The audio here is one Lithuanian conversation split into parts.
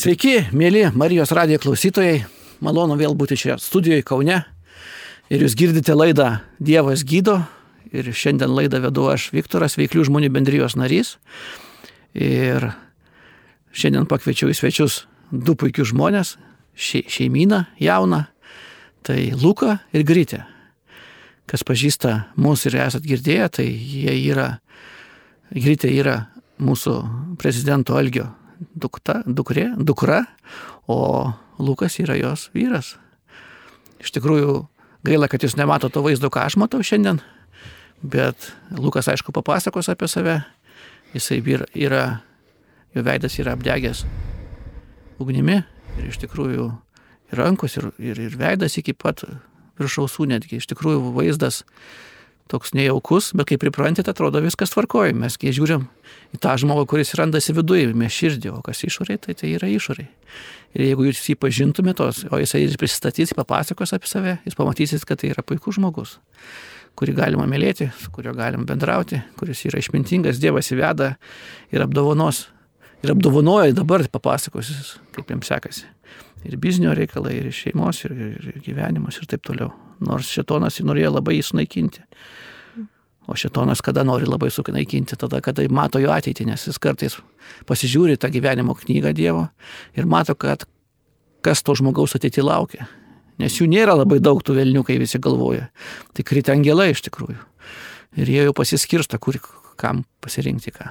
Sveiki, mėly Marijos radijo klausytojai. Malonu vėl būti čia studijoje Kaune. Ir jūs girdite laidą Dievas gydo. Ir šiandien laidą vedu aš Viktoras, Veiklių žmonių bendrijos narys. Ir šiandien pakviečiau į svečius du puikius žmonės. Še, šeimyną jauną. Tai Luka ir Grytė. Kas pažįsta mūsų ir esat girdėję, tai jie yra, Grytė yra mūsų prezidento Algio dukta, dukrė, dukra, o Lukas yra jos vyras. Iš tikrųjų, gaila, kad jūs nemato to vaizdo, ką aš matau šiandien, bet Lukas, aišku, papasakos apie save. Jisai yra, jo veidas yra apdegęs ugnimi ir iš tikrųjų ir rankos, ir, ir, ir veidas iki pat viršausų netgi. Iš tikrųjų, vaizdas toks nejaukus, bet kai priprantate, atrodo viskas tvarkoja. Mes kai žiūrim į tą žmogų, kuris randasi viduje, mes širdį, o kas išoriai, tai tai yra išoriai. Ir jeigu jūs jį pažintumėte, o jisai prisistatys, papasakos apie save, jūs pamatysit, kad tai yra puikus žmogus, kurį galima mylėti, su kuriuo galim bendrauti, kuris yra išmintingas, Dievas įveda ir apdovanos. Ir apdovanoja dabar papasakos, kaip jiems sekasi. Ir biznio reikalai, ir šeimos, ir, ir, ir gyvenimas, ir taip toliau. Nors šitonas norėjo labai jį sunaikinti. O šitonas kada nori labai sunaikinti, tada, kada mato jo ateitį, nes jis kartais pasižiūri tą gyvenimo knygą Dievo ir mato, kad kas to žmogaus ateitį laukia. Nes jų nėra labai daug tų velnių, kai visi galvoja. Tai krita angelai iš tikrųjų. Ir jie jau pasiskirsta, kur kam pasirinkti ką.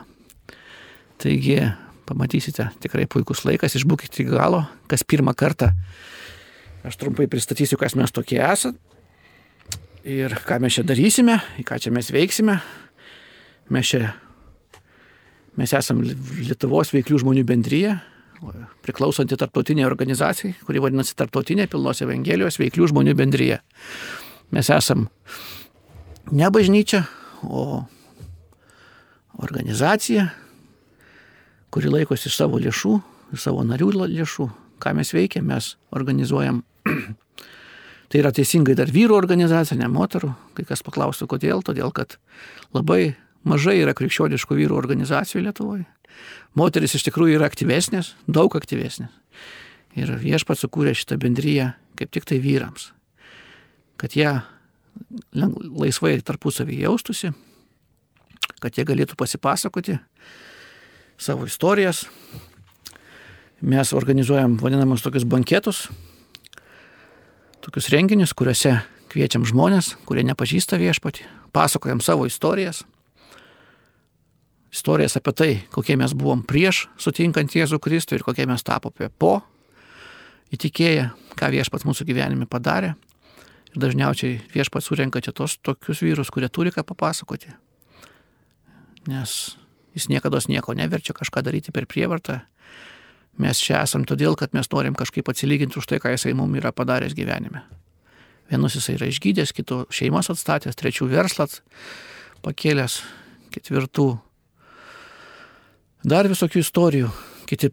Taigi, pamatysite, tikrai puikus laikas, išbūkite iki galo, kas pirmą kartą. Aš trumpai pristatysiu, kas mes tokie esame ir ką mes čia darysime, į ką čia mes veiksime. Mes čia, mes esame Lietuvos veiklių žmonių bendryje, priklausanti tarptautiniai organizacijai, kuri vadinasi Tarptautinė pilnos Evangelijos veiklių žmonių bendryje. Mes esam ne bažnyčia, o organizacija, kuri laikosi savo lėšų, savo narių lėšų. Ką mes veikiam, mes organizuojam Tai yra teisingai dar vyrų organizacija, ne moterų. Kai kas paklaustų, kodėl, todėl kad labai mažai yra krikščioniškų vyrų organizacijų Lietuvoje. Moteris iš tikrųjų yra aktyvesnės, daug aktyvesnės. Ir viešpats sukūrė šitą bendryją kaip tik tai vyrams. Kad jie laisvai tarpusavį jaustusi, kad jie galėtų pasipasakoti savo istorijas. Mes organizuojam vadinamus tokius banketus, tokius renginius, kuriuose kviečiam žmonės, kurie nepažįsta viešpatį, pasakojam savo istorijas. Istorijas apie tai, kokie mes buvom prieš sutinkant Jėzų Kristų ir kokie mes tapome po įtikėję, ką viešpats mūsų gyvenime padarė. Ir dažniausiai viešpats surenka čia tos tokius vyrus, kurie turi ką papasakoti. Nes jis niekada nieko neverčia kažką daryti per prievartą, Mes čia esam todėl, kad mes norim kažkaip atsilyginti už tai, ką jisai mums yra padaręs gyvenime. Vienus jisai yra išgydęs, kitų šeimas atstatęs, trečių verslas pakėlęs, ketvirtų dar visokių istorijų. Kiti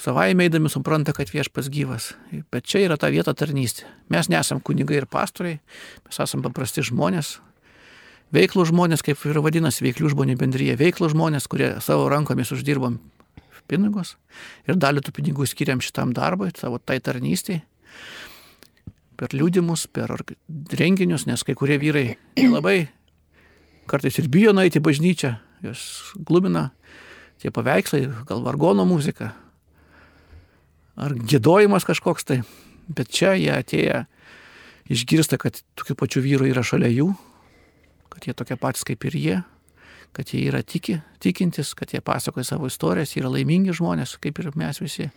savai meidami supranta, kad viešpas gyvas. Bet čia yra ta vieta tarnystė. Mes nesam kunigai ir pastoriai, mes esam paprasti žmonės. Veiklų žmonės, kaip ir vadinasi, veiklių žmonių bendryje. Veiklų žmonės, kurie savo rankomis uždirbam pinigus ir dalį tų pinigų skiriam šitam darbui, savo tai tarnystėje per liūdimus, per renginius, nes kai kurie vyrai labai kartais ir bijo nueiti į bažnyčią, jos glumina tie paveikslai, gal vargono muzika, ar gėdojimas kažkoks tai, bet čia jie atėję išgirsta, kad tokių pačių vyrų yra šalia jų, kad jie tokie patys kaip ir jie, kad jie yra tiki, tikintis, kad jie pasakoja savo istorijas, yra laimingi žmonės, kaip ir mes visi.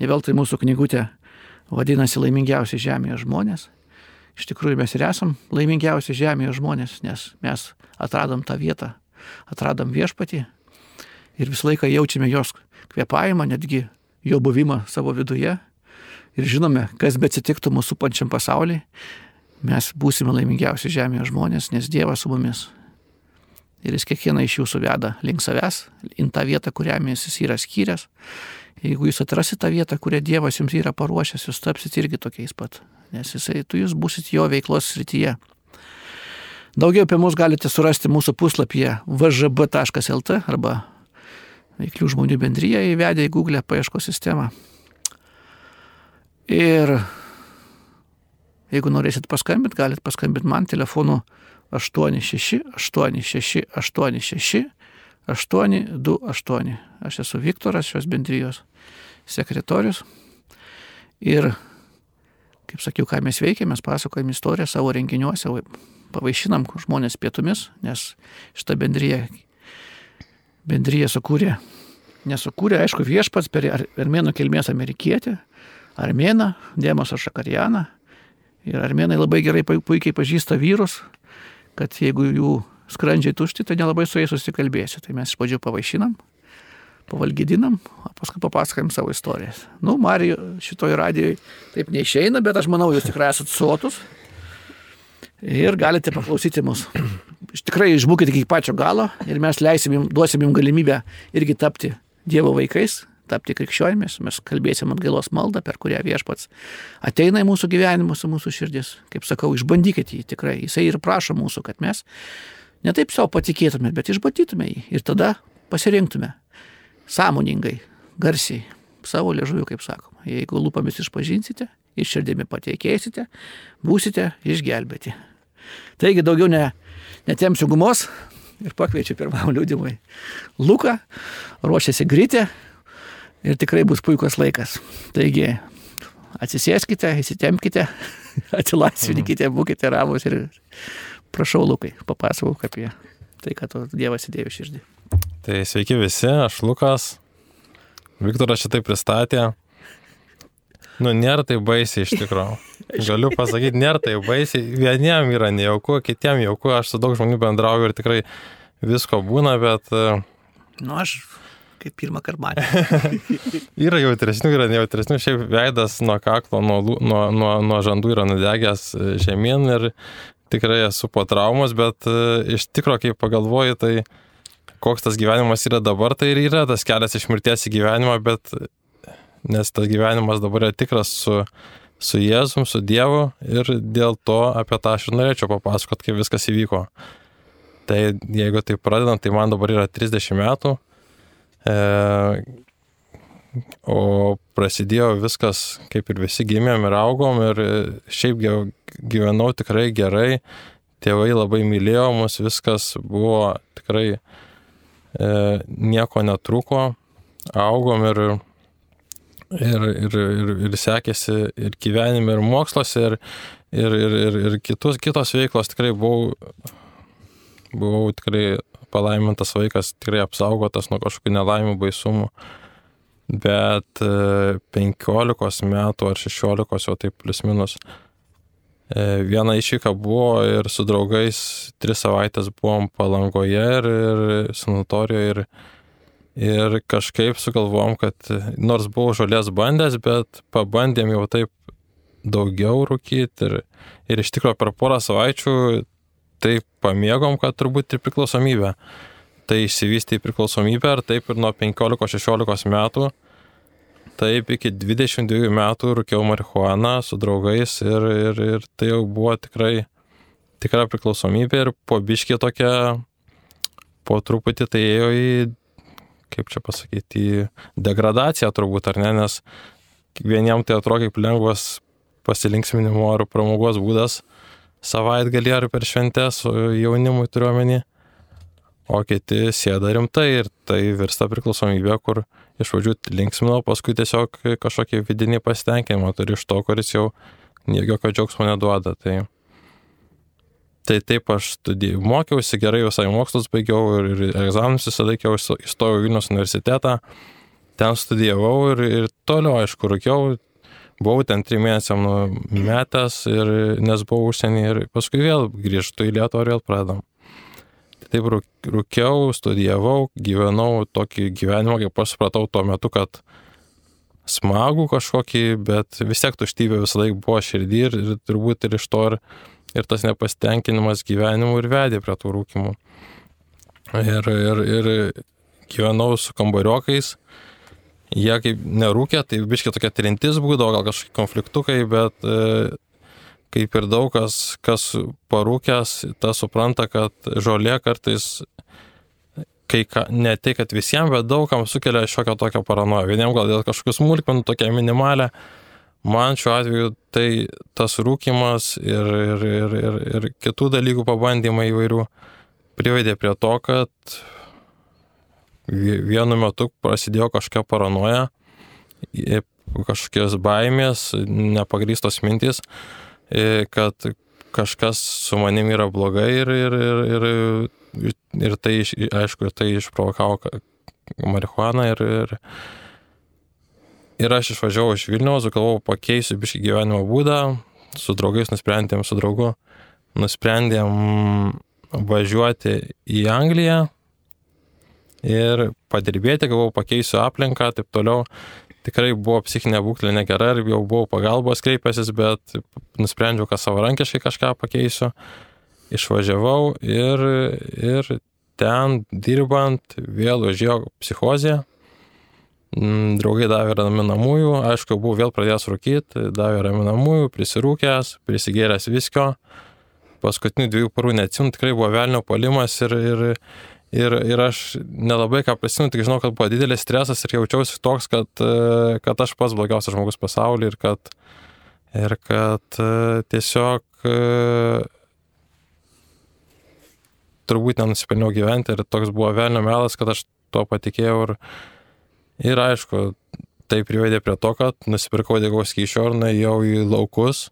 Ne veltui mūsų knygutė vadinasi laimingiausi žemėje žmonės. Iš tikrųjų mes ir esam laimingiausi žemėje žmonės, nes mes atradom tą vietą, atradom viešpatį ir visą laiką jaučiame jos kvepavimą, netgi jo buvimą savo viduje. Ir žinome, kas be atsitiktų mūsų pančiam pasauliui, mes būsime laimingiausi žemėje žmonės, nes Dievas su mumis ir jis kiekvieną iš jūsų veda link savęs, į tą vietą, kurią jis yra skyręs. Jeigu jūs atrasit tą vietą, kurią Dievas jums yra paruošęs, jūs tapsit irgi tokiais pat, nes jisai, tu jūs busit jo veiklos srityje. Daugiau apie mus galite surasti mūsų puslapyje vžb.lt arba veiklių žmonių bendryje įvedę į Google paieško sistemą. Ir jeigu norėsit paskambinti, galite paskambinti man telefonu 86 86 86 828. Aš esu Viktoras, šios bendrijos sekretorius. Ir, kaip sakiau, ką mes veikiame, mes pasakojame istoriją savo renginiuose, pavaišinam žmonės pietumis, nes šitą bendryje, bendryje sukūrė, nesukūrė, aišku, viešpats per armėnų kilmės amerikietį, armėną, Dėmosą Šakarianą. Ir armėnai labai gerai, puikiai pažįsta vyrus, kad jeigu jų skrandžiai tušti, tai nelabai su jais susikalbėsiu. Tai mes iš pradžių pavaišinam, pavalgydinam, o paskui papasakojam savo istorijas. Nu, Mariju, šitoj radijoj taip neišeina, bet aš manau, jūs tikrai esate sotus ir galite paklausyti mus. Tikrai išbūkite iki pačio galo ir mes leisim jums, duosim jums galimybę irgi tapti Dievo vaikais, tapti krikščionimis, mes kalbėsim atgailos maldą, per kurią viešpats ateina į mūsų gyvenimus, į mūsų širdis. Kaip sakau, išbandykite jį tikrai. Jisai ir prašo mūsų, kad mes ne taip savo patikėtume, bet išbandytume jį ir tada pasirinktume sąmoningai, garsiai, savo liežuviu, kaip sakoma. Jeigu lūpomis išpažinsite, iš širdimi pateikėsite, būsite išgelbėti. Taigi daugiau ne, netemsiu gumos ir pakviečiu pirmam liūdimui. Luką ruošiasi grytė ir tikrai bus puikus laikas. Taigi atsisėskite, įsitempkite, atsilaisvinkite, būkite ramus ir Prašau, Lukai, papasakok apie tai, ką tu Dievas įdėjo širdį. Tai sveiki visi, aš Lukas. Viktoras šitai pristatė. Nu, nėra tai baisiai iš tikrųjų. Galiu pasakyti, nėra tai baisiai. Vieniem yra nejauku, kitiem jauku. Aš su daug žmonių bendrauju ir tikrai visko būna, bet... E, nu, aš kaip pirmą kartą matęs. yra jautresnių, yra nejautresnių. Šiaip veidas nuo kaklo, nuo, nuo, nuo, nuo žandų yra nudegęs e, žemyn ir tikrai esu po traumos, bet e, iš tikro, kai pagalvoju, tai koks tas gyvenimas yra dabar, tai ir yra tas kelias iš mirties į gyvenimą, bet nes tas gyvenimas dabar yra tikras su, su Jėzum, su Dievu ir dėl to apie tą aš ir norėčiau papasakoti, kaip viskas įvyko. Tai jeigu tai pradedant, tai man dabar yra 30 metų. E, O prasidėjo viskas, kaip ir visi gimėm ir augom ir šiaip gyvenau tikrai gerai, tėvai labai mylėjo mus, viskas buvo tikrai e, nieko netruko, augom ir, ir, ir, ir, ir sekėsi ir gyvenime, ir moksluose, ir, ir, ir, ir, ir kitus, kitos veiklos tikrai buvau, buvau tikrai palaimintas vaikas, tikrai apsaugotas nuo kažkokių nelaimių baisumų bet 15 e, metų ar 16 jau taip plus minus. E, viena išvyka buvo ir su draugais tris savaitės buvom palangoje ir, ir sanatorijoje ir, ir kažkaip sugalvom, kad nors buvau žolės bandęs, bet pabandėm jau taip daugiau rūkyti ir, ir iš tikrųjų per porą savaičių taip pamėgom, kad turbūt ir priklausomybė. Tai išsivystė į priklausomybę ir taip ir nuo 15-16 metų, taip iki 22 metų rūkiau marihuaną su draugais ir, ir, ir tai jau buvo tikrai tikra priklausomybė ir po biškį tokia, po truputį tai ėjo į, kaip čia pasakyti, į degradaciją turbūt, ar ne, nes vieniem tai atrodo kaip lengvas pasilinksminimo ar pramogos būdas savaitgalį ar per šventės jaunimui turiuomenį o kiti sėda rimtai ir tai virsta priklausomybė, kur iš pradžių linksmino, paskui tiesiog kažkokį vidinį pasitenkinimą turi iš to, kuris jau jokio džiaugsmo neduoda. Tai, tai taip aš studijų mokiausi, gerai visai mokslus baigiau ir, ir egzaminus įsilaikiau, įstojau Vilnius universitetą, ten studijavau ir, ir toliau, aišku, rūkiau, buvau ten trim mėnesiam metęs, ir, nes buvau užsienį ir paskui vėl grįžtu į Lietuvą ir vėl pradam. Tai taip rūkiau, studijavau, gyvenau tokį gyvenimą, kaip aš supratau tuo metu, kad smagų kažkokį, bet vis tiek tuštybė visą laiką buvo širdį ir, ir turbūt ir iš to ir, ir tas nepasitenkinimas gyvenimu ir vedė prie tų rūkimų. Ir, ir, ir gyvenau su kambariokais, jie kaip nerūkė, tai biškai tokia trintis būdavo, gal kažkokie konfliktukai, bet kaip ir daug kas, kas parūkęs, tas supranta, kad žolė kartais, kai ka, ne tai, kad visiems, bet daugam sukelia šiokią tokią paranoją. Vieniems gal dėl kažkokių smulkmenų, tokia minimalė, man šiuo atveju tai tas rūkimas ir, ir, ir, ir, ir kitų dalykų pabandymai įvairių privedė prie to, kad vienu metu prasidėjo kažkokia paranoja, kažkokios baimės, nepagrystos mintys, kad kažkas su manim yra blogai ir, ir, ir, ir, ir tai, aišku, tai išprovokavo marihuaną ir, ir, Ir aš išvažiavau iš Vilniaus, galvojau, pakeisiu biškai gyvenimo būdą, su draugais nusprendėm, su draugu, nusprendėm važiuoti į Angliją ir padirbėti, galvojau, pakeisiu aplinką, taip toliau. Tikrai buvo psichinė būklė negera ir jau buvau pagalbos kreipęsis, bet nusprendžiau, kad savarankiškai kažką pakeisiu. Išvažiavau ir, ir ten dirbant vėl užėjo psichozė Mm, draugai davė raminamųjų, aišku, buvau vėl pradėjęs rūkyti, davė raminamųjų, prisirūkęs, prisigėręs viskio. Paskutinių dviejų parų neatsimenu, tikrai buvo velnio polimas ir, ir, ir, ir aš nelabai ką prisimenu, tik žinau, kad buvo didelis stresas ir jaučiausi toks, kad, kad aš pats blogiausias žmogus pasaulyje ir kad, ir kad tiesiog turbūt nenusipelniau gyventi ir toks buvo velnio melas, kad aš tuo patikėjau ir, Ir aišku, tai privedė prie to, kad nusipirkau degos kyšio ir nuėjau į laukus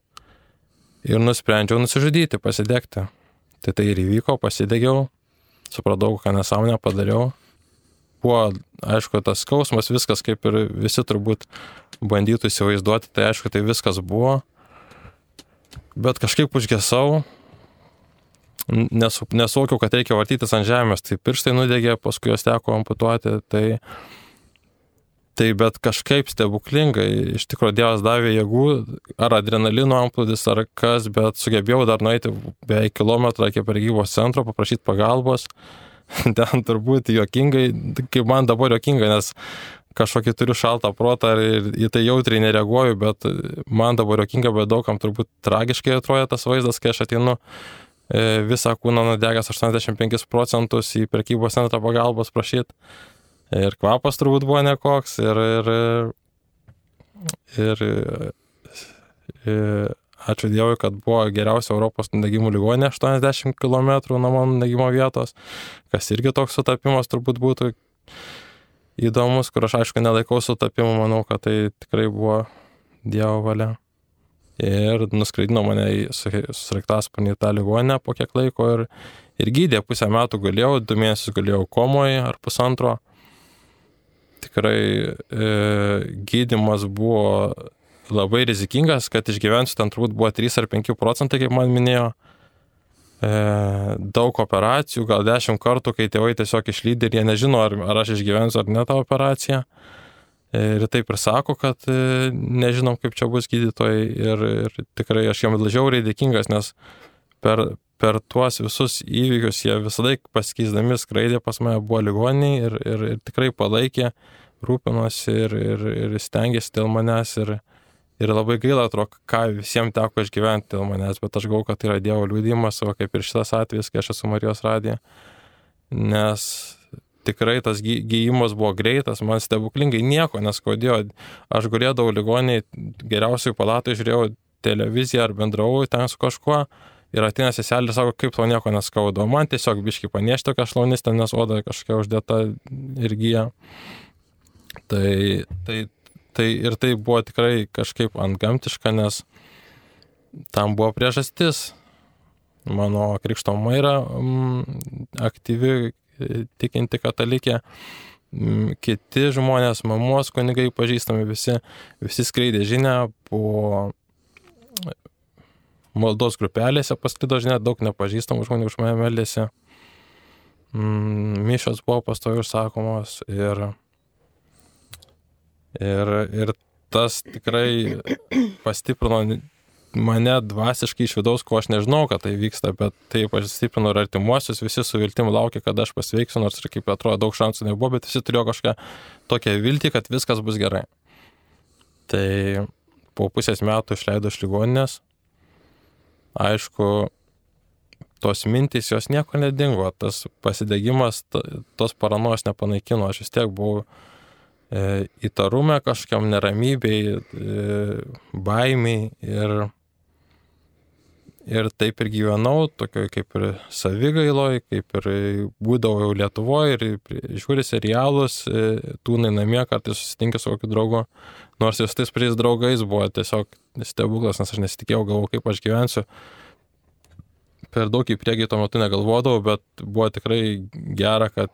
ir nusprendžiau nusižudyti, pasidegti. Tai tai ir įvyko, pasidegiau, supratau, ką nesąmonę padariau. Buvo, aišku, tas skausmas, viskas kaip ir visi turbūt bandytų įsivaizduoti, tai aišku, tai viskas buvo. Bet kažkaip užgesau, nesuvokiau, kad reikia vartytis ant žemės, tai pirštai nudegė, paskui juos teko amputuoti, tai Tai bet kažkaip stebuklingai, iš tikrųjų Dievas davė jėgų, ar adrenalino amplūdis, ar kas, bet sugebėjau dar nueiti beveik kilometrą iki pareigybos centro, paprašyti pagalbos. Ten turbūt juokingai, kaip man dabar juokinga, nes kažkokį turiu šaltą protą ir į tai jautriai nereaguoju, bet man dabar juokinga, bet daugam turbūt tragiškai atrodo tas vaizdas, kai aš atinu e, visą kūną nudegęs 85 procentus į prekybos centrą pagalbos prašyti Ir kvapas turbūt buvo nekoks. Ir, ir, ir, ir ačiū Dievui, kad buvo geriausia Europos nudegimų ligonė 80 km nuo mano nudegimo vietos, kas irgi toks sutapimas turbūt būtų įdomus, kur aš aišku nelaikau sutapimu, manau, kad tai tikrai buvo Dievo valia. Ir nuskraidino mane į susraiktasparnį tą ligonę po kiek laiko ir, ir gydė pusę metų galėjau, du mėnesius galėjau komoje ar pusantro tikrai e, gydimas buvo labai rizikingas, kad išgyvensiu ten turbūt buvo 3 ar 5 procentai, kaip man minėjo. E, daug operacijų, gal 10 kartų, kai tėvai tiesiog išlydė ir jie nežino, ar, ar aš išgyvensiu ar ne tą operaciją. E, ir taip ir sako, kad e, nežinom, kaip čia bus gydytojai ir, ir tikrai aš jam žiauriai dėkingas, nes per, per tuos visus įvykius jie visada pasikeisdami skraidė pas mane, buvo ligoniai ir, ir, ir tikrai palaikė, rūpinosi ir, ir, ir stengiasi dėl manęs ir, ir labai gaila, atrodo, ką visiems teko išgyventi dėl manęs, bet aš galvoju, kad tai yra Dievo liūdimas, o kaip ir šitas atvejis, kai aš esu Marijos radija, nes tikrai tas gyjimas buvo greitas, man stebuklingai nieko neskaudėjo, aš gulėdavau ligoniai, geriausiai palatai žiūrėjau televiziją ar bendravau ten su kažkuo, Ir ateina seselė ir sako, kaip to nieko neskauda. O man tiesiog biški paniešti tokia šlaunistė, nes oda kažkokia uždėta ir gyja. Tai, tai, tai ir tai buvo tikrai kažkaip antgamtiška, nes tam buvo priežastis. Mano krikšto mama yra mm, aktyvi tikinti katalikė. Mm, kiti žmonės, mamos kunigai pažįstami, visi, visi skleidė žinę po maldos grupelėse pasklido žinia, daug nepažįstamų žmonių už mane meldėsi. Mm, mišos buvo pastovi užsakomos ir, ir, ir tas tikrai pastiprino mane dvasiškai iš vidaus, ko aš nežinau, kad tai vyksta, bet tai pastiprino ir artimuosius, visi su viltim laukia, kada aš pasveiksiu, nors ir kaip atrodo daug šansų nebuvo, bet visi turėjo kažkokią tokią viltį, kad viskas bus gerai. Tai po pusės metų išleido iš ligoninės, aišku, tos mintys jos nieko nedingo, tas pasidegimas, tos paranojos nepanaikino, aš vis tiek buvau įtarume kažkam neramybei, e, baimiai ir, ir taip ir gyvenau, tokioj kaip ir savigailoj, kaip ir būdavau jau Lietuvoje ir žiūri serialus, e, tūnai namie, kartais susitinkė su kokiu draugu, nors su tais pries draugais buvo tiesiog stebuklas, nes aš nesitikėjau, galvoju, kaip aš gyvensiu. Per daug į priekį tuo metu negalvodavau, bet buvo tikrai gera, kad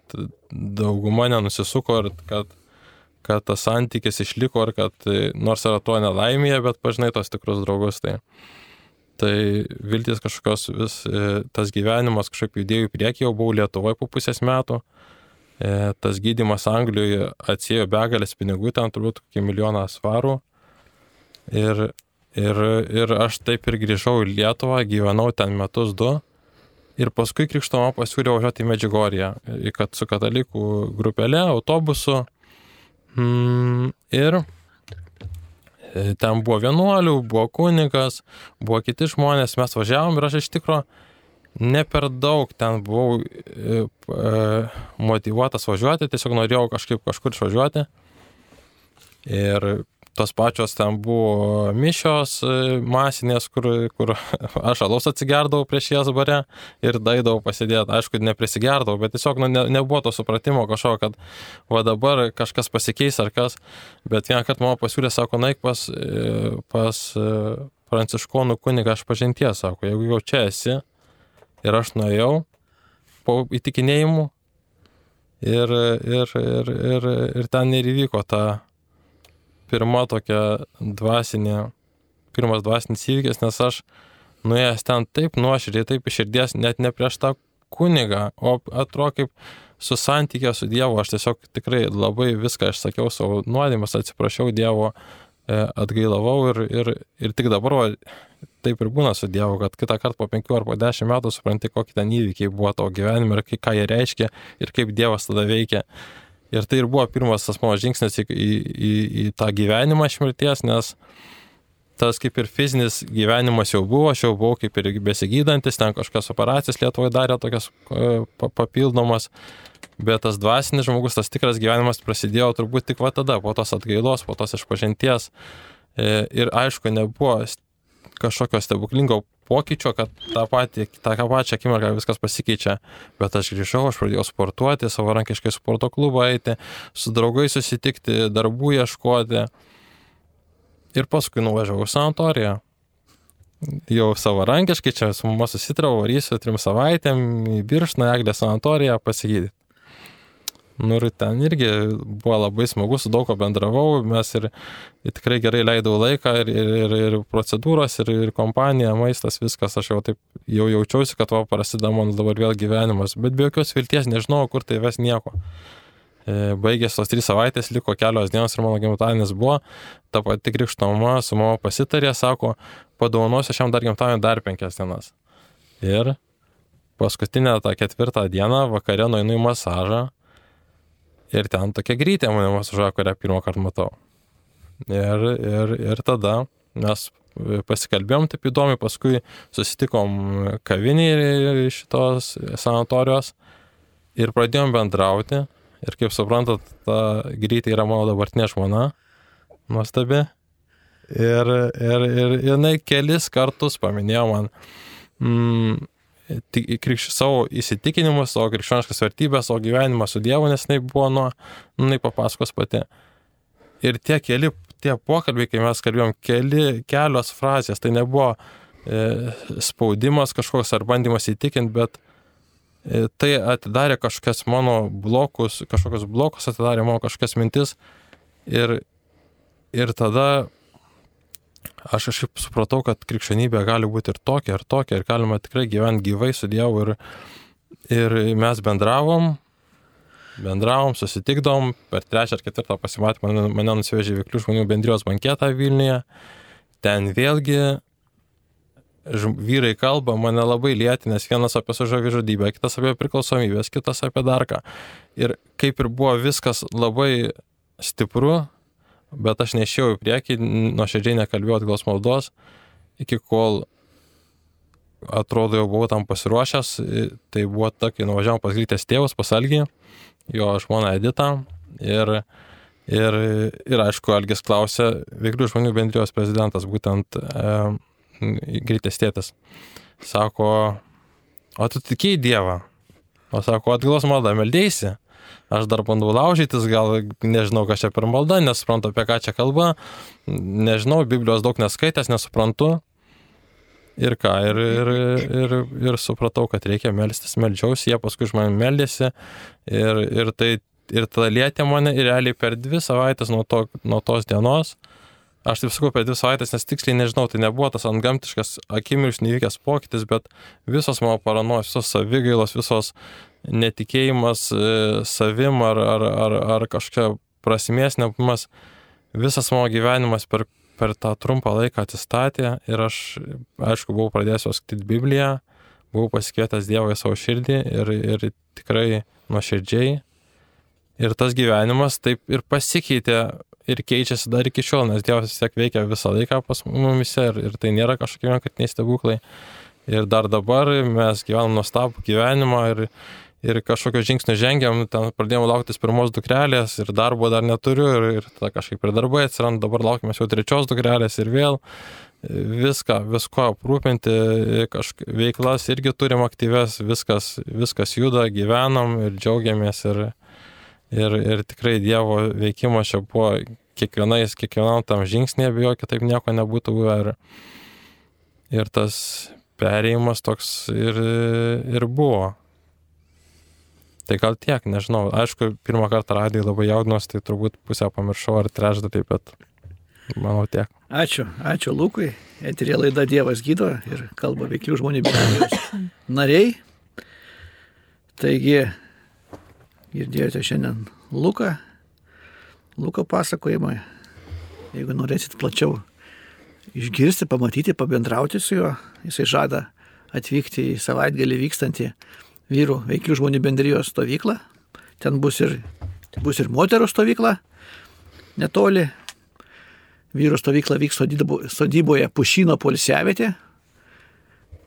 dauguma nenusisuko ir kad kad tas santykis išliko ir kad e, nors yra to nelaimėje, bet pažinai tos tikrus draugus. Tai, tai viltis kažkokios vis, e, tas gyvenimas kažkaip judėjo į priekį, jau buvau Lietuvoje po pusės metų. E, tas gydimas Anglijoje atsėjo begalės pinigų, ten turbūt kokį milijoną svarų. Ir, ir, ir aš taip ir grįžau į Lietuvą, gyvenau ten metus du. Ir paskui krikštoma pasiūlė važiuoti į Medžiugorję, kad su katalikų grupelė, autobusu Mm, ir e, ten buvo vienuolių, buvo kunigas, buvo kiti žmonės, mes važiavom ir aš iš tikrųjų ne per daug ten buvau e, e, motivuotas važiuoti, tiesiog norėjau kažkaip kažkur išvažiuoti. Ir tos pačios ten buvo mišios e, masinės, kur, kur aš alaus atsigerdavau prieš jas bare ir daidavau pasidėti. Aišku, neprisigerdavau, bet tiesiog nu, ne, nebuvo to supratimo kažko, kad va dabar kažkas pasikeis ar kas. Bet vieną kartą mano pasiūlė, sako, naik pas, e, pas e, pranciškonų kunigą aš pažinties, sako, jeigu jau čia esi ir aš nuėjau po įtikinėjimų ir, ir, ir, ir, ir ten ir įvyko ta pirma tokia dvasinė, pirmas dvasinis įvykis, nes aš nuėjęs ten taip nuoširdžiai, taip iš širdies, net ne prieš tą kunigą, o atrodo kaip su santykė su Dievu, aš tiesiog tikrai labai viską išsakiau savo nuodėmės, atsiprašiau Dievo, e, atgailavau ir, ir, ir tik dabar va, taip ir būna su Dievu, kad kitą kartą po penkių ar po dešimt metų supranti, kokie ten įvykiai buvo tavo gyvenime ir ką jie reiškia ir kaip Dievas tada veikia. Ir tai ir buvo pirmas tas mano žingsnis į, į, į, į tą gyvenimą iš mirties, nes tas kaip ir fizinis gyvenimas jau buvo, aš jau buvau kaip ir besigydantis, ten kažkas operacijas Lietuvoje darė tokias e, papildomas, bet tas dvasinis žmogus, tas tikras gyvenimas prasidėjo turbūt tik va tada, po tos atgailos, po tos išpažinties. E, ir aišku, nebuvo kažkokio stebuklingo pokyčio, kad tą, patį, tą pačią akimirką viskas pasikeičia. Bet aš grįžau, aš pradėjau sportuoti, savarankiškai sporto klubą eiti, su draugais susitikti, darbų ieškoti. Ir paskui nuvažiavau į sanatoriją. Jau savarankiškai čia su mama susitrau, varysiu trim savaitėm į Biršną, Eglę sanatoriją pasigydyti. Nu ir ten irgi buvo labai smagu, su daug ko bendravau, mes ir, ir tikrai gerai leidau laiką ir, ir, ir, ir procedūros, ir, ir kompanija, maistas, viskas, aš jau taip jau jaučiausi, kad va prasideda mano dabar vėl gyvenimas, bet be jokios vilties nežinau, kur tai ves nieko. E, baigėsi tos trys savaitės, liko kelios dienos ir mano gimtadienis buvo, ta pati krikštoma su mama pasitarė, sako, padovanosiu šiam dar gimtadienį dar penkias dienas. Ir paskutinę tą ketvirtą dieną vakarė nueinu į masažą Ir ten tokia grytė mane masažuoja, kurią pirmą kartą matau. Ir, ir, ir tada mes pasikalbėjom taip įdomi, paskui susitikom kavinėje šitos sanatorijos ir pradėjom bendrauti. Ir kaip suprantat, ta grytė yra mano dabartinė žmona, nuostabi. Ir, ir, ir jinai kelis kartus paminėjo man, mm, savo įsitikinimus, savo krikščioniškas vertybės, savo gyvenimą su Dievu, nes jinai buvo nuo, nu, jinai papasakos pati. Ir tie keli, tie pokalbiai, kai mes kalbėjom, keli, kelios frazės, tai nebuvo e, spaudimas kažkoks ar bandymas įtikinti, bet e, tai atidarė kažkokias mano blokus, kažkokius blokus atidarė mano kažkokias mintis ir, ir tada aš kažkaip supratau, kad krikščionybė gali būti ir tokia, ir tokia, ir galima tikrai gyventi gyvai su Dievu. Ir, ir mes bendravom, bendravom, susitikdom, per trečią ar ketvirtą pasimatymą mane, mane nusivežė Viklių žmonių bendrijos banketą Vilniuje. Ten vėlgi vyrai kalba, mane labai lieti, nes vienas apie sažavižudybę, kitas apie priklausomybės, kitas apie darką. Ir kaip ir buvo viskas labai stipru, bet aš nešiau į priekį, nuoširdžiai nekalbėjau atgalos maldos, iki kol atrodo jau buvau tam pasiruošęs, tai buvo ta, kai nuvažiavom pas Grytės tėvus, pas Algį, jo žmoną Editą ir Ir, ir aišku, Algis klausė, veiklių žmonių bendrijos prezidentas, būtent e, Grytės tėtas. Sako, o tu tikėjai Dievą? O sako, atgalos maldą meldėsi? Aš dar bandau laužytis, gal nežinau, kas čia per malda, nesuprantu, apie ką čia kalba, nežinau, Biblijos daug neskaitęs, nesuprantu. Ir ką, ir, ir, ir, ir supratau, kad reikia melstis, meldžiausi, jie paskui už mane meldėsi. Ir, ir tai ir tada lietė mane ir realiai per dvi savaitės nuo, to, nuo tos dienos, aš taip sakau per dvi savaitės, nes tiksliai nežinau, tai nebuvo tas antgamtiškas akimirks nevykęs pokytis, bet visos mano paranos, visos savigailos, visos netikėjimas e, savim ar, ar, ar, ar kažkokia prasmės nebuvimas, visas mano gyvenimas per, per tą trumpą laiką atsistatė ir aš, aišku, buvau pradėjęs skaityti Bibliją, buvau pasikvietęs Dievą į savo širdį ir, ir tikrai nuoširdžiai Ir tas gyvenimas taip ir pasikeitė ir keičiasi dar iki šiol, nes Dievas vis tiek veikia visą laiką pas mumise ir, ir tai nėra kažkokie vienkartiniai stebuklai. Ir dar dabar mes gyvenam nuostabų gyvenimą ir, ir kažkokio žingsnio žengiam, ten pradėjome lauktis pirmos dukrelės ir darbo dar neturiu ir, ir tada kažkaip ir darbai atsiranda, dabar laukime jau trečios dukrelės ir vėl viską, visko aprūpinti, kažk... veiklas irgi turim aktyves, viskas, viskas juda, gyvenam ir džiaugiamės ir, Ir, ir tikrai Dievo veikimas čia buvo kiekvienais, kiekvienam tam žingsnėje, be jo kitaip nieko nebūtų buvę. Ir, ir tas perėjimas toks ir, ir buvo. Tai gal tiek, nežinau. Aišku, pirmą kartą radijai labai jaudinos, tai turbūt pusę pamiršau ar trečdalį, bet manau tiek. Ačiū, ačiū Lukui. Eterė laida Dievas gydo ir kalba veiklių žmonių nariai. Taigi Girdėjote šiandien Luką, Luko pasakojimą. Jeigu norėsit plačiau išgirsti, pamatyti, pabendrauti su juo, jisai žada atvykti į savaitgalį vykstantį vyrų veiklių žmonių bendrijos stovyklą. Ten bus ir, bus ir moterų stovykla netoli. Vyrų stovykla vyks sodyboje Pušino polisiavėte,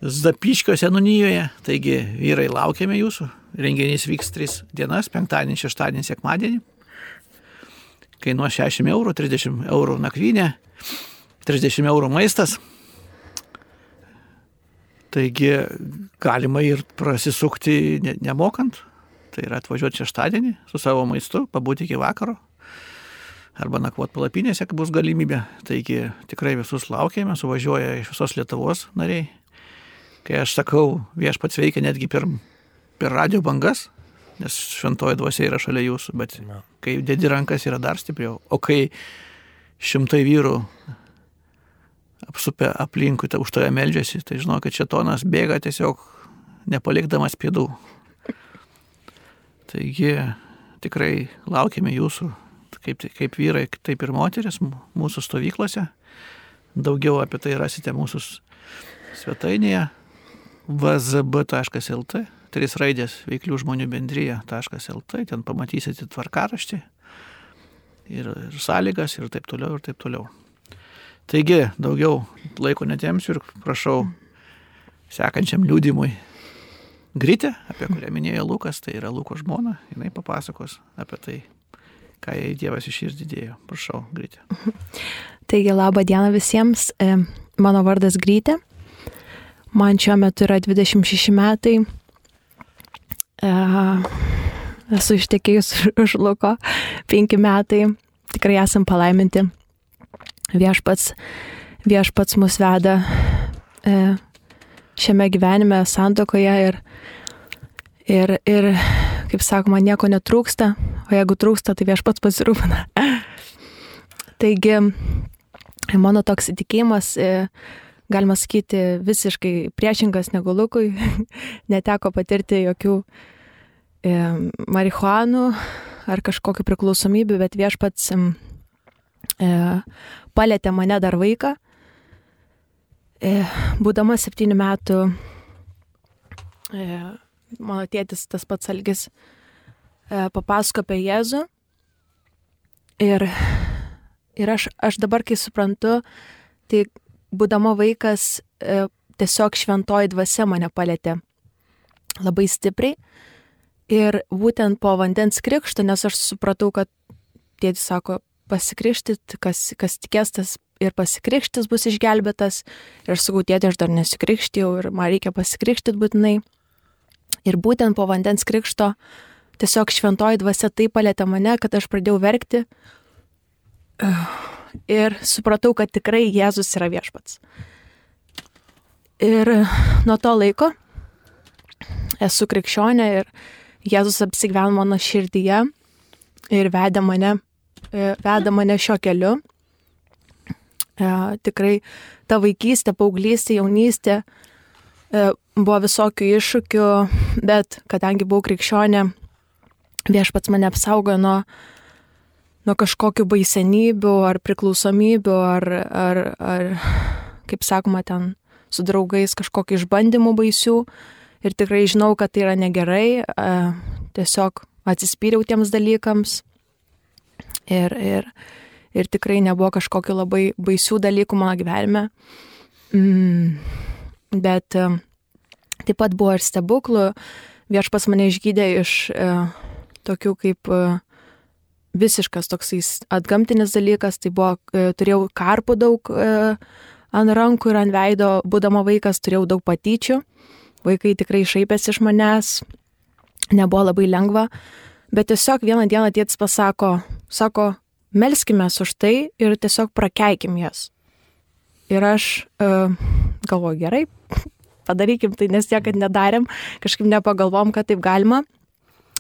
Zapiškio senunijoje, taigi vyrai laukiame jūsų. Renginys vyks 3 dienas, penktadienį, šeštadienį, sekmadienį. Kainuos 60 eurų, 30 eurų nakvynė, 30 eurų maistas. Taigi galima ir prasisukti nemokant. Tai yra atvažiuoti šeštadienį su savo maistu, pabūti iki vakaro. Arba nakvot palapinėse, kai bus galimybė. Taigi tikrai visus laukiame, suvažiuoja iš visos Lietuvos nariai kai aš sakau, viešpats veikia netgi per, per radio bangas, nes šventoji dvasia yra šalia jūsų, bet kai dedi rankas yra dar stipriau, o kai šimtai vyrų apsupę aplinkui, tai už tave meldžiasi, tai žinau, kad šetonas bėga tiesiog nepalikdamas pėdų. Taigi tikrai laukiame jūsų, kaip, kaip vyrai, taip ir moteris mūsų stovyklose. Daugiau apie tai rasite mūsų svetainėje vzb.lt, trys raidės veiklių žmonių bendryje.lt, ten pamatysite tvarkaraštį ir, ir sąlygas ir taip toliau ir taip toliau. Taigi, daugiau laiko netemsiu ir prašau sekančiam liūdimui Gritė, apie kurią minėjo Lukas, tai yra Luko žmona, jinai papasakos apie tai, ką jai Dievas iširdidėjo. Prašau, Gritė. Taigi, laba diena visiems, e, mano vardas Grytė. Man šiuo metu yra 26 metai. Esu ištekėjus už Luko 5 metai. Tikrai esam palaiminti. Viešpats, viešpats mus veda e, šiame gyvenime, santokoje ir, ir, ir, kaip sakoma, nieko netrūksta, o jeigu trūksta, tai viešpats pasirūpina. Taigi, mano toks įtikėjimas e, galima sakyti, visiškai priešingas negu Lukui. Neteko patirti jokių e, marihuanų ar kažkokių priklausomybių, bet viešpats e, palėtė mane dar vaiką. E, būdama septynių metų, e, mano tėtis, tas pats Algis, e, papasako apie Jėzų. Ir, ir aš, aš dabar, kai suprantu, tai būdama vaikas, tiesiog šventoji dvasia mane palėtė labai stipriai. Ir būtent po vandens krikšto, nes aš supratau, kad tėtis sako, pasikrikštit, kas, kas tikės tas ir pasikrikštis bus išgelbėtas. Ir sakau, tėti, aš dar nesikrikštėjau ir man reikia pasikrikštit būtinai. Ir būtent po vandens krikšto tiesiog šventoji dvasia taip palėtė mane, kad aš pradėjau verkti. Ir supratau, kad tikrai Jėzus yra viešpats. Ir nuo to laiko esu krikščionė ir Jėzus apsigyveno mano širdyje ir vedė mane, vedė mane šio keliu. E, tikrai ta vaikystė, paauglystė, jaunystė e, buvo visokių iššūkių, bet kadangi buvau krikščionė, viešpats mane apsaugo nuo, nuo kažkokių baisenybių ar priklausomybių ar, ar, ar, kaip sakoma, ten su draugais kažkokių išbandymų baisių. Ir tikrai žinau, kad tai yra negerai, e, tiesiog atsispyriau tiems dalykams. Ir, ir, ir tikrai nebuvo kažkokiu labai baisių dalykų mano gyvenime. Mm, bet e, taip pat buvo ir stebuklų. Viešpas mane išgydė iš e, tokių kaip e, visiškas toksai atgamtinis dalykas. Tai buvo, e, turėjau karpų daug e, ant rankų ir ant veido, būdama vaikas, turėjau daug patyčių. Vaikai tikrai šaipėsi iš manęs, nebuvo labai lengva. Bet tiesiog vieną dieną tėtis pasako, sako, melskime už tai ir tiesiog prakeikim jas. Ir aš uh, galvoju, gerai, padarykim tai, nes niekad nedarėm, kažkaip nepagalvom, kad taip galima.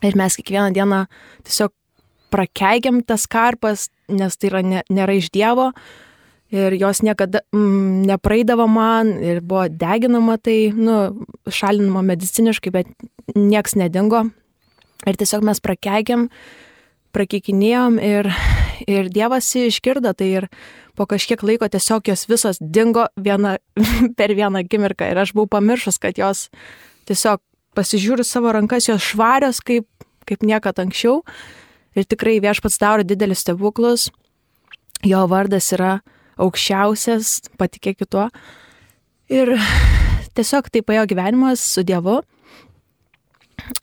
Ir mes kiekvieną dieną tiesiog prakeikiam tas karpas, nes tai yra, ne, nėra iš Dievo. Ir jos niekada mm, nepraeidavo man ir buvo deginama tai, nu, šalinama mediciniškai, bet nieks nedingo. Ir tiesiog mes prakeikiam, prakeikinėjom ir ir Dievas išgirdo tai ir po kažkiek laiko tiesiog jos visos dingo viena, per vieną akimirką ir aš buvau pamiršus, kad jos tiesiog pasižiūriu savo rankas, jos švarios kaip, kaip niekada anksčiau ir tikrai viešpats daro didelius stebuklus, jo vardas yra aukščiausias, patikėkit tuo. Ir tiesiog taip paėjo gyvenimas su Dievu.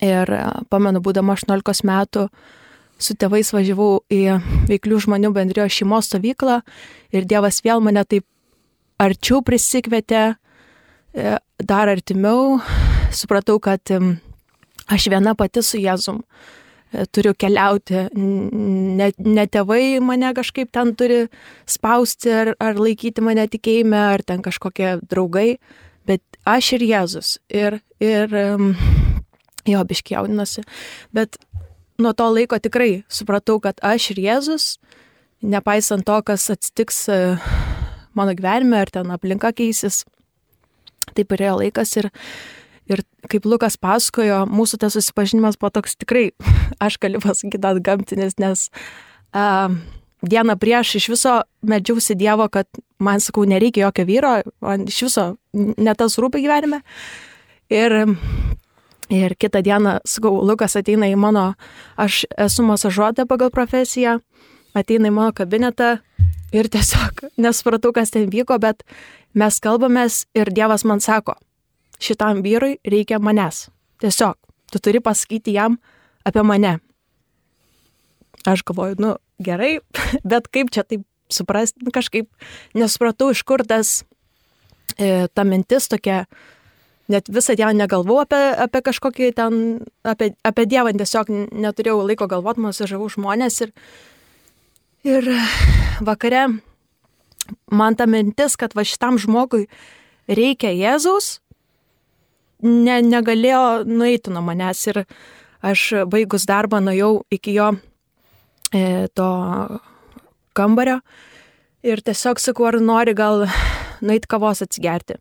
Ir pamenu, būdama 18 metų, su tėvais važiavau į veiklių žmonių bendrijos šeimos stovyklą ir Dievas vėl mane taip arčiau prisikvietė, e, dar artimiau. Supratau, kad aš viena pati su Jėzum e, turiu keliauti, ne, ne tėvai mane kažkaip ten turi spausti ar, ar laikyti mane tikėjime, ar ten kažkokie draugai, bet aš ir Jėzus. Ir, ir jo, biškiaudinosi. Bet nuo to laiko tikrai supratau, kad aš ir Jėzus, nepaisant to, kas atsitiks e, mano gyvenime, ar ten aplinka keisis, taip ir ėjo laikas ir, ir kaip Lukas pasakojo, mūsų tas susipažinimas buvo toks tikrai, aš galiu pasakyti, atgamtinis, nes uh, dieną prieš iš viso medžiausi Dievo, kad man, sakau, nereikia jokio vyro, man iš viso ne tas rūpi gyvenime. Ir Ir kitą dieną, sakau, Lukas ateina į mano, aš esu masažuotė pagal profesiją, ateina į mano kabinetą ir tiesiog nesupratau, kas ten vyko, bet mes kalbamės ir Dievas man sako, šitam vyrui reikia manęs. Tiesiog, tu turi pasakyti jam apie mane. Aš galvoju, nu gerai, bet kaip čia taip suprasti, kažkaip nesupratau, iš kur tas, e, ta mintis tokia, net visą dieną negalvojau apie, apie kažkokį ten, apie, apie Dievą, tiesiog neturėjau laiko galvoti, masažavau žmonės ir, ir vakare man ta mintis, kad va šitam žmogui reikia Jėzaus, ne, negalėjo nueiti nuo manęs ir aš baigus darbą nuėjau iki jo e, to kambario ir tiesiog sakau, ar nori gal nueiti kavos atsigerti.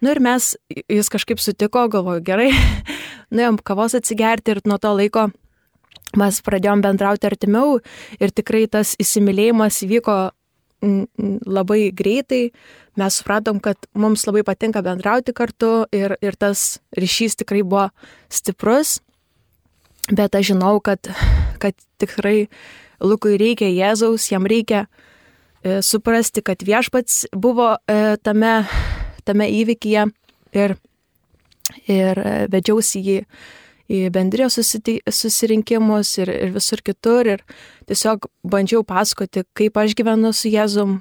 Nu ir mes, jis kažkaip sutiko, galvoju, gerai, nuėjom kavos atsigerti ir nuo to laiko mes pradėjom bendrauti artimiau ir tikrai tas įsimylėjimas įvyko labai greitai. Mes supratom, kad mums labai patinka bendrauti kartu ir, ir tas ryšys tikrai buvo stiprus. Bet aš žinau, kad, kad tikrai Lukui reikia Jėzaus, jam reikia e, suprasti, kad viešpats buvo e, tame tame įvykyje ir, ir vedžiausi jį į bendrijos susirinkimus ir, ir visur kitur. Ir tiesiog bandžiau pasakoti, kaip aš gyvenu su Jėzum.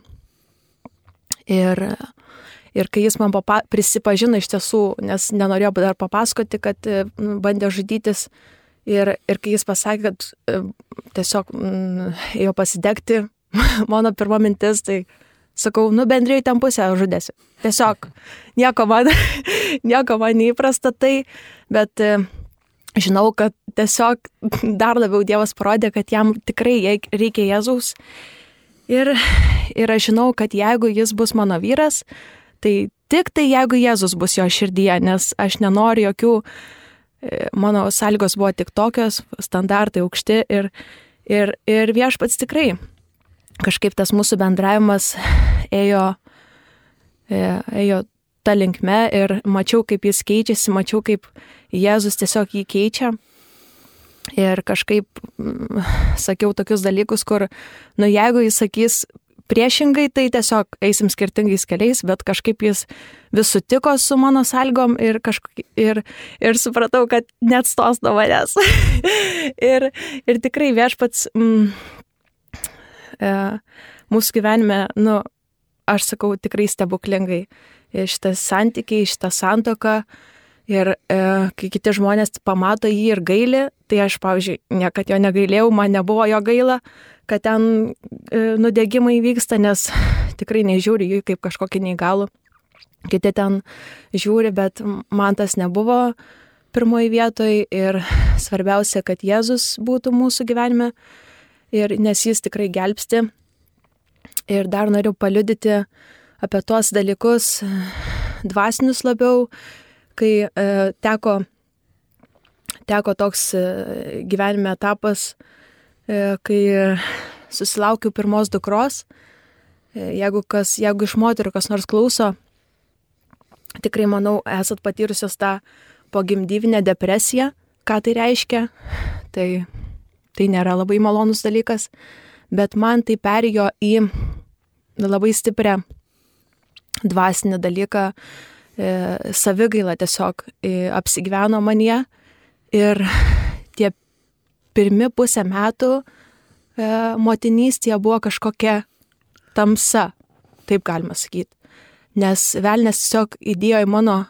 Ir, ir kai jis man papa, prisipažino iš tiesų, nes nenorėjo dar papasakoti, kad nu, bandė žudytis. Ir, ir kai jis pasakė, kad e, tiesiog mm, ėjo pasidegti, mano pirma mintis, tai sakau, nu bendrai ten pusę žudėsiu. Tiesiog nieko man, nieko man neįprasta tai, bet e, žinau, kad tiesiog dar labiau Dievas parodė, kad jam tikrai reikia Jėzaus. Ir, ir aš žinau, kad jeigu jis bus mano vyras, tai tik tai jeigu Jėzus bus jo širdyje, nes aš nenoriu jokių, e, mano sąlygos buvo tik tokios, standartai aukšti ir, ir, ir viešpats tikrai kažkaip tas mūsų bendravimas ėjo, e, ėjo ta linkme ir mačiau, kaip jis keičiasi, mačiau, kaip Jėzus tiesiog jį keičia. Ir kažkaip mm, sakiau tokius dalykus, kur, nu jeigu jis sakys priešingai, tai tiesiog eisim skirtingais keliais, bet kažkaip jis vis sutiko su mano sąlygom ir, kažkok, ir, ir supratau, kad net stos nuo manęs. ir, ir tikrai viešpats mm, e, mūsų gyvenime, nu, aš sakau, tikrai stebuklingai. Šitas santykiai, šitą santoką. Ir e, kai kiti žmonės pamato jį ir gaili, tai aš, pavyzdžiui, niekada jo negailėjau, man nebuvo jo gaila, kad ten e, nudegimai vyksta, nes tikrai nežiūri jų kaip kažkokį neįgalų. Kiti ten žiūri, bet man tas nebuvo pirmoji vietoje ir svarbiausia, kad Jėzus būtų mūsų gyvenime, ir, nes jis tikrai gelbsti Ir dar noriu paliudyti apie tuos dalykus dvasinius labiau, kai e, teko, teko toks e, gyvenime etapas, e, kai susilaukiu pirmos dukros. E, jeigu, kas, jeigu iš moterų kas nors klauso, tikrai manau, esat patyrusios tą pogimdyvinę depresiją, ką tai reiškia. Tai, tai nėra labai malonus dalykas, bet man tai perėjo į labai stiprią dvasinį dalyką, e, savigaila tiesiog e, apsigyveno manie ir tie pirmi pusę metų e, motinystėje buvo kažkokia tamsa, taip galima sakyti. Nes velnės tiesiog įdėjo į mano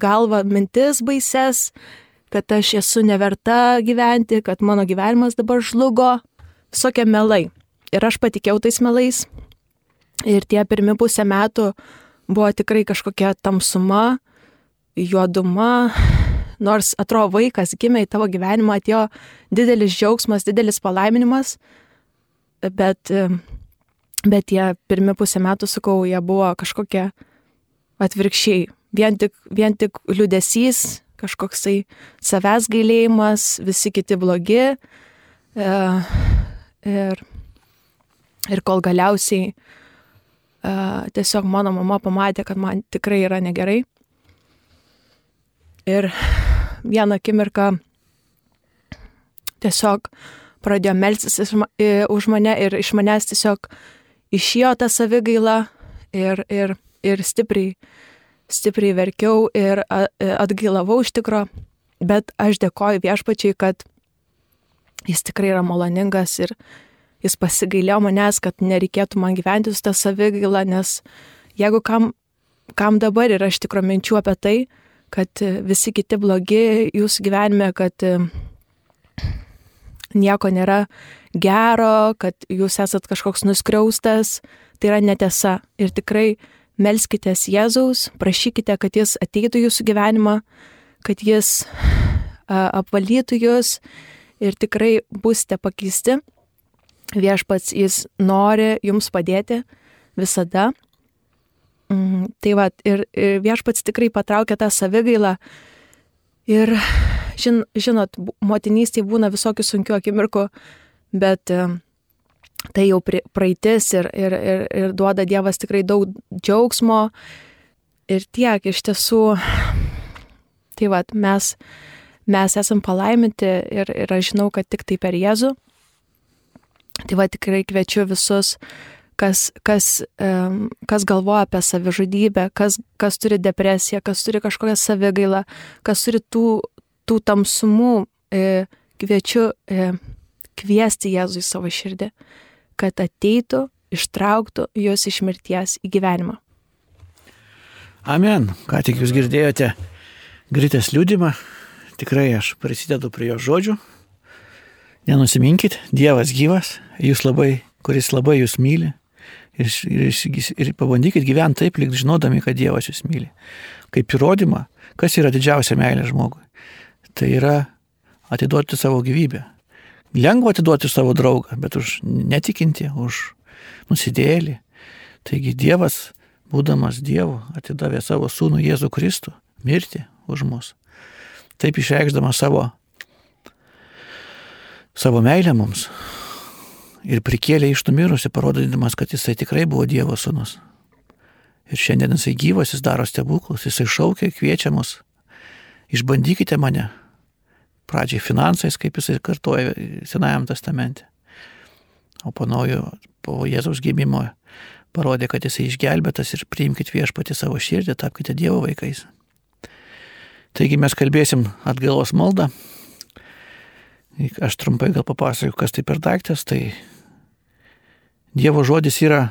galvą mintis baises, kad aš esu neverta gyventi, kad mano gyvenimas dabar žlugo, visokie melai. Ir aš patikėjau tais melais Ir tie pirmi pusę metų buvo tikrai kažkokia tamsuma, juoduma, nors atrodo vaikas gimė į tavo gyvenimą, atėjo didelis džiaugsmas, didelis palaiminimas, bet, bet tie pirmi pusę metų, sakau, jie buvo kažkokie atvirkščiai. Vien tik, vien tik liudesys, kažkoksai savęs gailėjimas, visi kiti blogi. E, ir, ir kol galiausiai tiesiog mano mama pamatė, kad man tikrai yra negerai. Ir vieną akimirką tiesiog pradėjo melsis už mane ir iš manęs tiesiog išėjo ta savigaila ir, ir, ir stipriai, stipriai verkiau ir atgailavau iš tikro, bet aš dėkoju viešpačiai, kad jis tikrai yra maloningas ir, jis pasigailėjo manęs, kad nereikėtų man gyventi su tą savigailą, nes jeigu kam, kam dabar yra iš tikrųjų minčių apie tai, kad visi kiti blogi jūsų gyvenime, kad e, nieko nėra gero, kad jūs esat kažkoks nuskriaustas, tai yra netiesa. Ir tikrai melskitės Jėzaus, prašykite, kad jis ateitų jūsų gyvenimą, kad jis apvalytų jūs ir tikrai būsite pakeisti viešpats jis nori jums padėti visada. Mm, tai va, ir, ir viešpats tikrai patraukia tą savigailą. Ir žin, žinot, motinystėje būna visokių sunkių akimirkų, bet e, tai jau praeitis ir, ir, ir, ir duoda Dievas tikrai daug džiaugsmo. Ir tiek iš tiesų, tai va, mes, mes esam palaiminti ir, ir aš žinau, kad tik tai per Jėzų Tai va tikrai kviečiu visus, kas, kas, um, kas galvoja apie savižudybę, kas, kas turi depresiją, kas turi kažkokią savigailą, kas turi tų, tų tamsumų e, kviečiu e, kviesti Jėzų į savo širdį, kad ateitų, ištrauktų juos iš mirties į gyvenimą. Amen. Ką tik jūs girdėjote Gritės liūdimą. Tikrai aš prisidedu prie jo žodžių. Nenusiminkit, Dievas gyvas, jūs labai, kuris labai jūs myli. Ir, ir, ir pabandykit gyventi taip, lyg žinodami, kad Dievas jūs myli. Kaip įrodymą, kas yra didžiausia meilė žmogui. Tai yra atiduoti savo gyvybę. Lengva atiduoti savo draugą, bet už netikinti, už nusidėlį. Taigi Dievas, būdamas Dievu, atidavė savo sūnų Jėzų Kristų mirti už mus. Taip išreikšdama savo, savo meilę mums ir prikėlė iš numirusių, parodydamas, kad jisai tikrai buvo Dievo sūnus. Ir šiandien jisai gyvas, jis daro stebuklus, jisai šaukia, kviečia mus. Išbandykite mane. Pradžiai finansais, kaip jisai kartuoja Senajam testamente. O po naujo, po Jėzaus gimimo parodė, kad jisai išgelbėtas ir priimkite viešpati savo širdį, tapkite Dievo vaikais. Taigi mes kalbėsim atgalos maldą. Aš trumpai gal papasakoju, kas tai per daiktas. Tai Dievo žodis yra,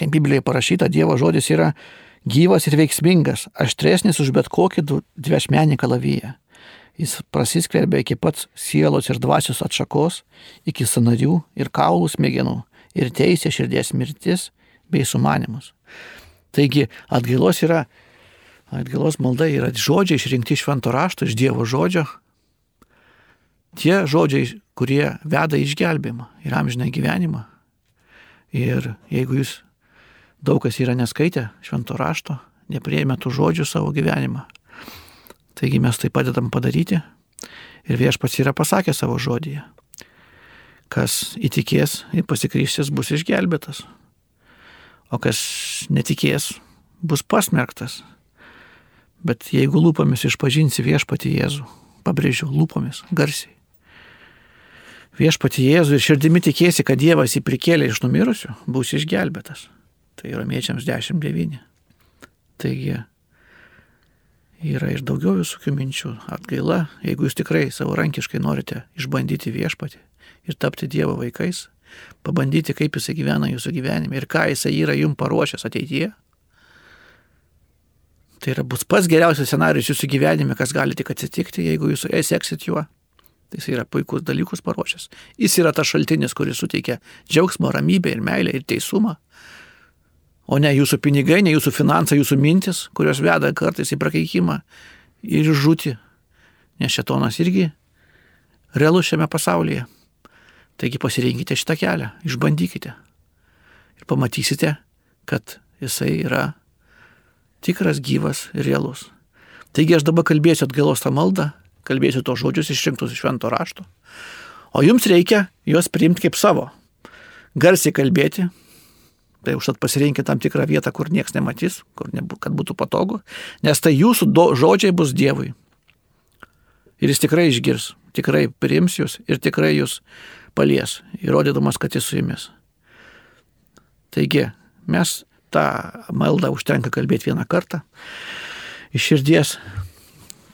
kaip Biblijoje parašyta, Dievo žodis yra gyvas ir veiksmingas, aštresnis už bet kokį dviešmenį kalavyje. Jis prasiskverbia iki pat sielos ir dvasios atšakos, iki sanarių ir kaulų smegenų ir teisė širdies mirtis bei sumanimus. Taigi atgailos yra, atgailos malda yra žodžiai išrinkti iš švento rašto, iš Dievo žodžio. Tie žodžiai, kurie veda išgelbėjimą ir amžinę gyvenimą. Ir jeigu jūs daug kas yra neskaitę švento rašto, neprieimė tų žodžių savo gyvenimą, taigi mes tai padedam padaryti. Ir viešpats yra pasakęs savo žodyje, kas įtikės ir pasikrystis bus išgelbėtas, o kas netikės bus pasmerktas. Bet jeigu lūpomis išpažinsi viešpati Jėzų, pabrėžiu, lūpomis, garsiai, viešpati Jėzų ir širdimi tikėsi, kad Dievas jį prikėlė iš numirusių, bus išgelbėtas. Tai romiečiams 10.9. Taigi yra ir daugiau visokių minčių. Atgaila, jeigu jūs tikrai savarankiškai norite išbandyti viešpatį ir tapti Dievo vaikais, pabandyti, kaip jisai gyvena jūsų gyvenime ir ką jisai yra jums paruošęs ateityje. Tai yra bus pats geriausias scenarius jūsų gyvenime, kas gali tik atsitikti, jeigu jūs seksit juo. Tai jis yra puikus dalykus paruošęs. Jis yra tas šaltinis, kuris suteikia džiaugsmo, ramybę ir meilę ir teisumą. O ne jūsų pinigai, ne jūsų finansai, jūsų mintis, kurios veda kartais į prakeikimą ir žūti. Nes šetonas irgi realus šiame pasaulyje. Taigi pasirinkite šitą kelią, išbandykite. Ir pamatysite, kad jisai yra tikras, gyvas ir realus. Taigi aš dabar kalbėsiu atgailos tą maldą kalbėsiu tos žodžius išrinktus iš švento rašto. O jums reikia juos priimti kaip savo. Garsiai kalbėti. Tai užtat pasirinkite tam tikrą vietą, kur niekas nematys, kur ne, kad būtų patogu. Nes tai jūsų do, žodžiai bus Dievui. Ir jis tikrai išgirs, tikrai priims jūs ir tikrai jūs palies, įrodydamas, kad jis su jumis. Taigi, mes tą maldą užtenka kalbėti vieną kartą iš širdies.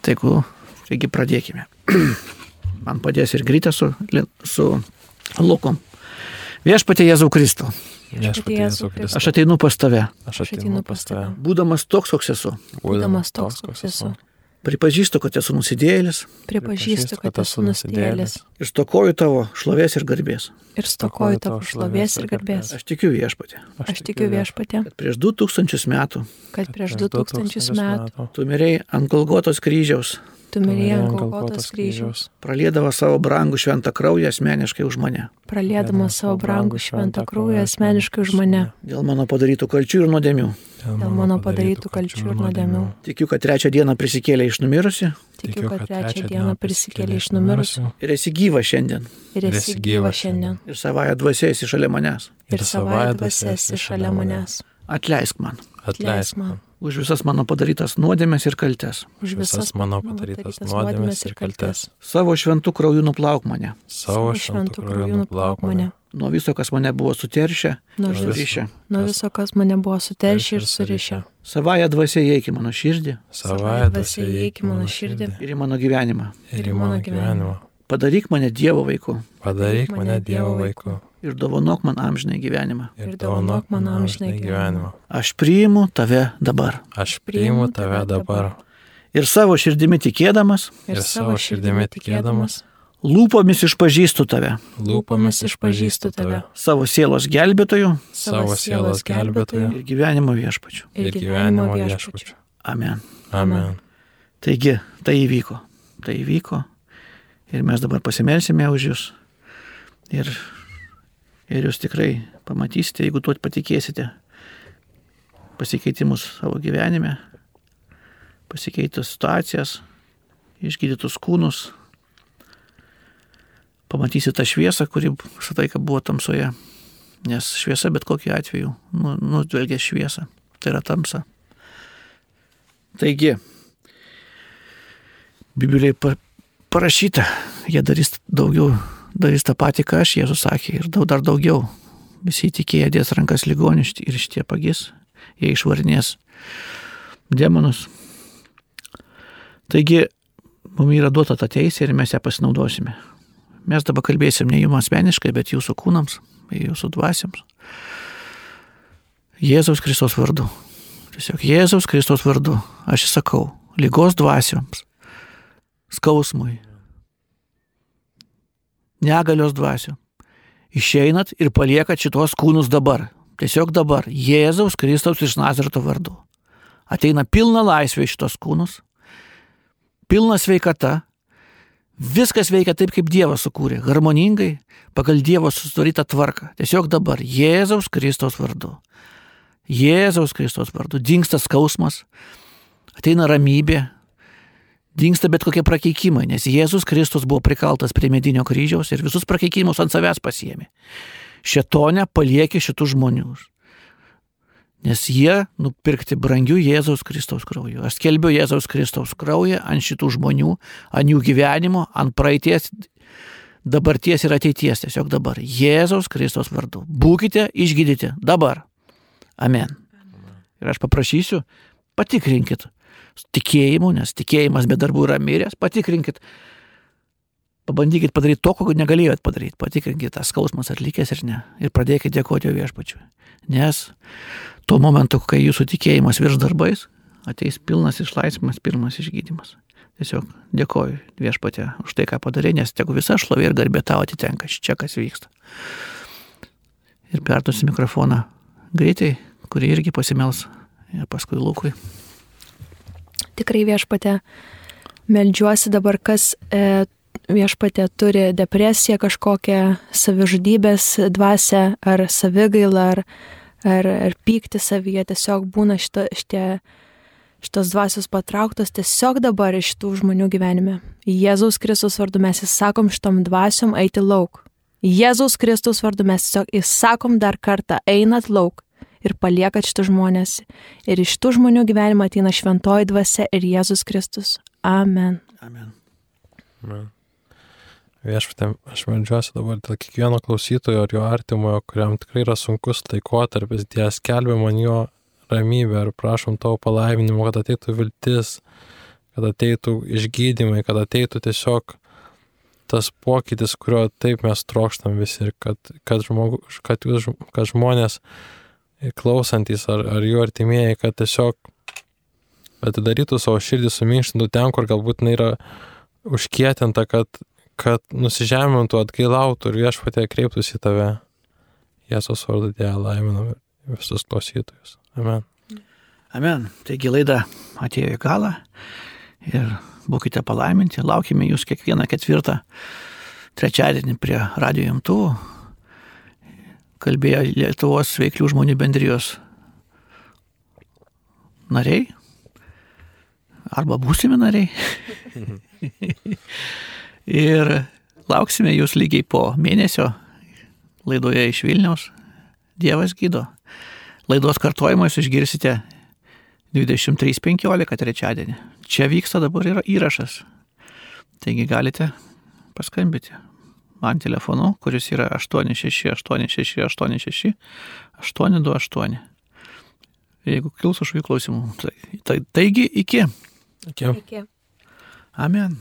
Tai jeigu Taigi pradėkime. Man padės ir Grytė su, su Luku. Viešpatie Jėzau Kristau. Viešpatie Jėzau Kristau. Aš ateinu pas tave. Aš ateinu pas tave. Būdamas toks, koks esu. Būdamas toks, koks esu. Pripažįstu, kad esu nusidėjėlis. Pripažįstu, kad esu nusidėjėlis. Ir stokoju tavo šlovės ir garbės. Ir stokoju tavo šlovės ir garbės. Aš tikiu viešpatė. Aš tikiu viešpatė. Kad prieš 2000 metų. Kad prieš 2000 metų. Tu mirėjai ant Golgotos kryžiaus tu mirėjai ant Golgotos kryžiaus. Pralėdavo savo brangų šventą kraują asmeniškai už mane. Pralėdama savo brangų šventą kraują asmeniškai už mane. Dėl mano padarytų kalčių ir nuodėmių. Dėl mano padarytų kalčių ir nuodėmių. Tikiu, kad trečią dieną prisikėlė iš numirusių. Tikiu, kad trečią dieną prisikėlė iš numirusių. Ir esi gyva šiandien. Ir esi gyva šiandien. Ir savoje dvasia esi šalia manęs. Ir savoje dvasia esi šalia manęs. Atleisk man. Atleisk man už visas mano padarytas nuodėmės ir kaltes. Už visas mano padarytas nuodėmės ir kaltes. Savo šventų krauju nuplauk mane. Savo šventų krauju nuplauk mane. Nuo viso, kas mane buvo suteršę ir surišę. Nuo viso, kas mane buvo suteršę ir surišę. Savaja dvasia įeik į mano širdį Savaja dvasia įeik į mano širdį ir į mano gyvenimą. ir į mano gyvenimą. Padaryk mane Dievo vaiku Padaryk mane Dievo vaiku ir dovanok man amžinai gyvenimą. ir dovanok man amžinai gyvenimą. Aš priimu tave dabar. Aš priimu tave dabar Ir savo širdimi tikėdamas, ir savo širdimi tikėdamas, lūpomis išpažįstu tave. lūpomis išpažįstu tave, Savo sielos gelbėtoju savo sielos gelbėtoju ir gyvenimo viešpačiu. ir gyvenimo viešpačiu. Amen. Amen. Taigi, tai įvyko. Tai įvyko. Ir mes dabar pasimelsime už jūs. Ir, ir jūs tikrai pamatysite, jeigu tuo patikėsite, pasikeitimus savo gyvenime, pasikeitus situacijas, išgydytus kūnus. Pamatysite tą šviesą, kuri visą laiką buvo tamsoje. Nes šviesa bet kokiu atveju nu- nudvelgia šviesą. Tai yra tamsa. Taigi, Biblijoje pa- parašyta, jie darys daugiau, darys tą patį, ką aš, Jėzus sakė, ir daug, dar daugiau. Visi tikėję dės rankas ligonius ir šitie pagis, jie išvarnės demonus. Taigi, mums yra duota ta teisė ir mes ją pasinaudosime. Mes dabar kalbėsim ne jums asmeniškai, bet jūsų kūnams, jūsų dvasiams. Jėzaus Kristos vardu. Tiesiog Jėzaus Kristos vardu. Aš įsakau, lygos dvasioms, skausmui, negalios dvasio. Išeinat ir paliekat šitos kūnus dabar. Tiesiog dabar. Jėzaus Kristaus iš Nazareto vardu. Ateina pilna laisvė iš šitos kūnus, pilna sveikata. Viskas veikia taip, kaip Dievas sukūrė. Harmoningai, pagal Dievo susidarytą tvarką. Tiesiog dabar. Jėzaus Kristaus vardu. Jėzaus Kristaus vardu. Dingsta skausmas, ateina ramybė, Dingsta bet kokie prakeikimai, nes Jėzus Kristus buvo prikaltas prie medinio kryžiaus ir visus prakeikimus ant savęs pasiemė. Šetonę paliekė šitų žmonių. Nes jie nupirkti brangių Jėzaus Kristaus krauju. Aš skelbiu Jėzaus Kristaus kraują ant šitų žmonių, ant jų gyvenimo, ant praeities, dabarties ir ateities. Tiesiog dabar. Jėzaus Kristaus vardu. Būkite išgydyti dabar. Amen. Ir aš paprašysiu, patikrinkit tikėjimu, nes tikėjimas be darbų yra miręs, patikrinkit, pabandykit padaryti to, ko negalėjot padaryti, patikrinkit, tas skausmas atlikęs ir ne, ir pradėkit dėkoti viešpačiui. Nes tuo momentu, kai jūsų tikėjimas virš darbais, ateis pilnas išlaisvimas, pilnas išgydymas. Tiesiog dėkoju viešpatė už tai, ką padarė, nes tegu visa šlovė ir garbė tau atitenka, čia kas vyksta. Ir perduosiu mikrofoną greitai, kurį irgi pasimels, ir paskui Lūkui tikrai viešpatė, melžiuosi dabar, kas e, viešpatė turi depresiją kažkokią, savižudybės dvasę ar savigailą ar, ar, ar pykti savyje, tiesiog būna šito, šitie, šitos dvasios patrauktos tiesiog dabar iš tų žmonių gyvenime. Jėzaus Kristus vardu mes įsakom šitom dvasiom eiti lauk. Jėzaus Kristus vardu mes tiesiog įsakom dar kartą einat lauk ir paliekat šitų žmonės. Ir iš tų žmonių gyvenimo ateina šventoji dvasia ir Jėzus Kristus. Amen. Amen. Amen. Viešpatė, aš melžiuosi dabar dėl kiekvieno klausytojo ir jo artimojo, kuriam tikrai yra sunkus laikotarpis, Dievas kelbė man jo ramybę ir prašom tavo palaiminimo, kad ateitų viltis, kad ateitų išgydymai, kad ateitų tiesiog tas pokytis, kurio taip mes trokštam visi ir kad, kad, žmogu, kad, jūs, kad žmonės klausantis ar, ar jų artimieji, kad tiesiog atidarytų savo širdį, suminkštintų ten, kur galbūt jinai yra užkietinta, kad, kad nusižemintų, atgailautų ir viešpatė kreiptųsi į tave. Jėzus vardu Dieve laiminam visus klausytojus. Amen. Amen. Taigi laida atėjo į galą ir būkite palaiminti. Laukime jūs kiekvieną ketvirtą trečiadienį prie radio imtuvų. Kalbėjo Lietuvos veiklių žmonių bendrijos nariai arba būsimi nariai. ir lauksime jūs lygiai po mėnesio laidoje iš Vilniaus. Dievas gydo. Laidos kartojimą jūs išgirsite 23.15 trečiadienį. Čia vyksta dabar yra įrašas. Taigi galite paskambyti man telefonu, kuris yra 868686 828. Jeigu kils kažkokių klausimų. Tai, tai, taigi iki. Iki. Iki. Amen.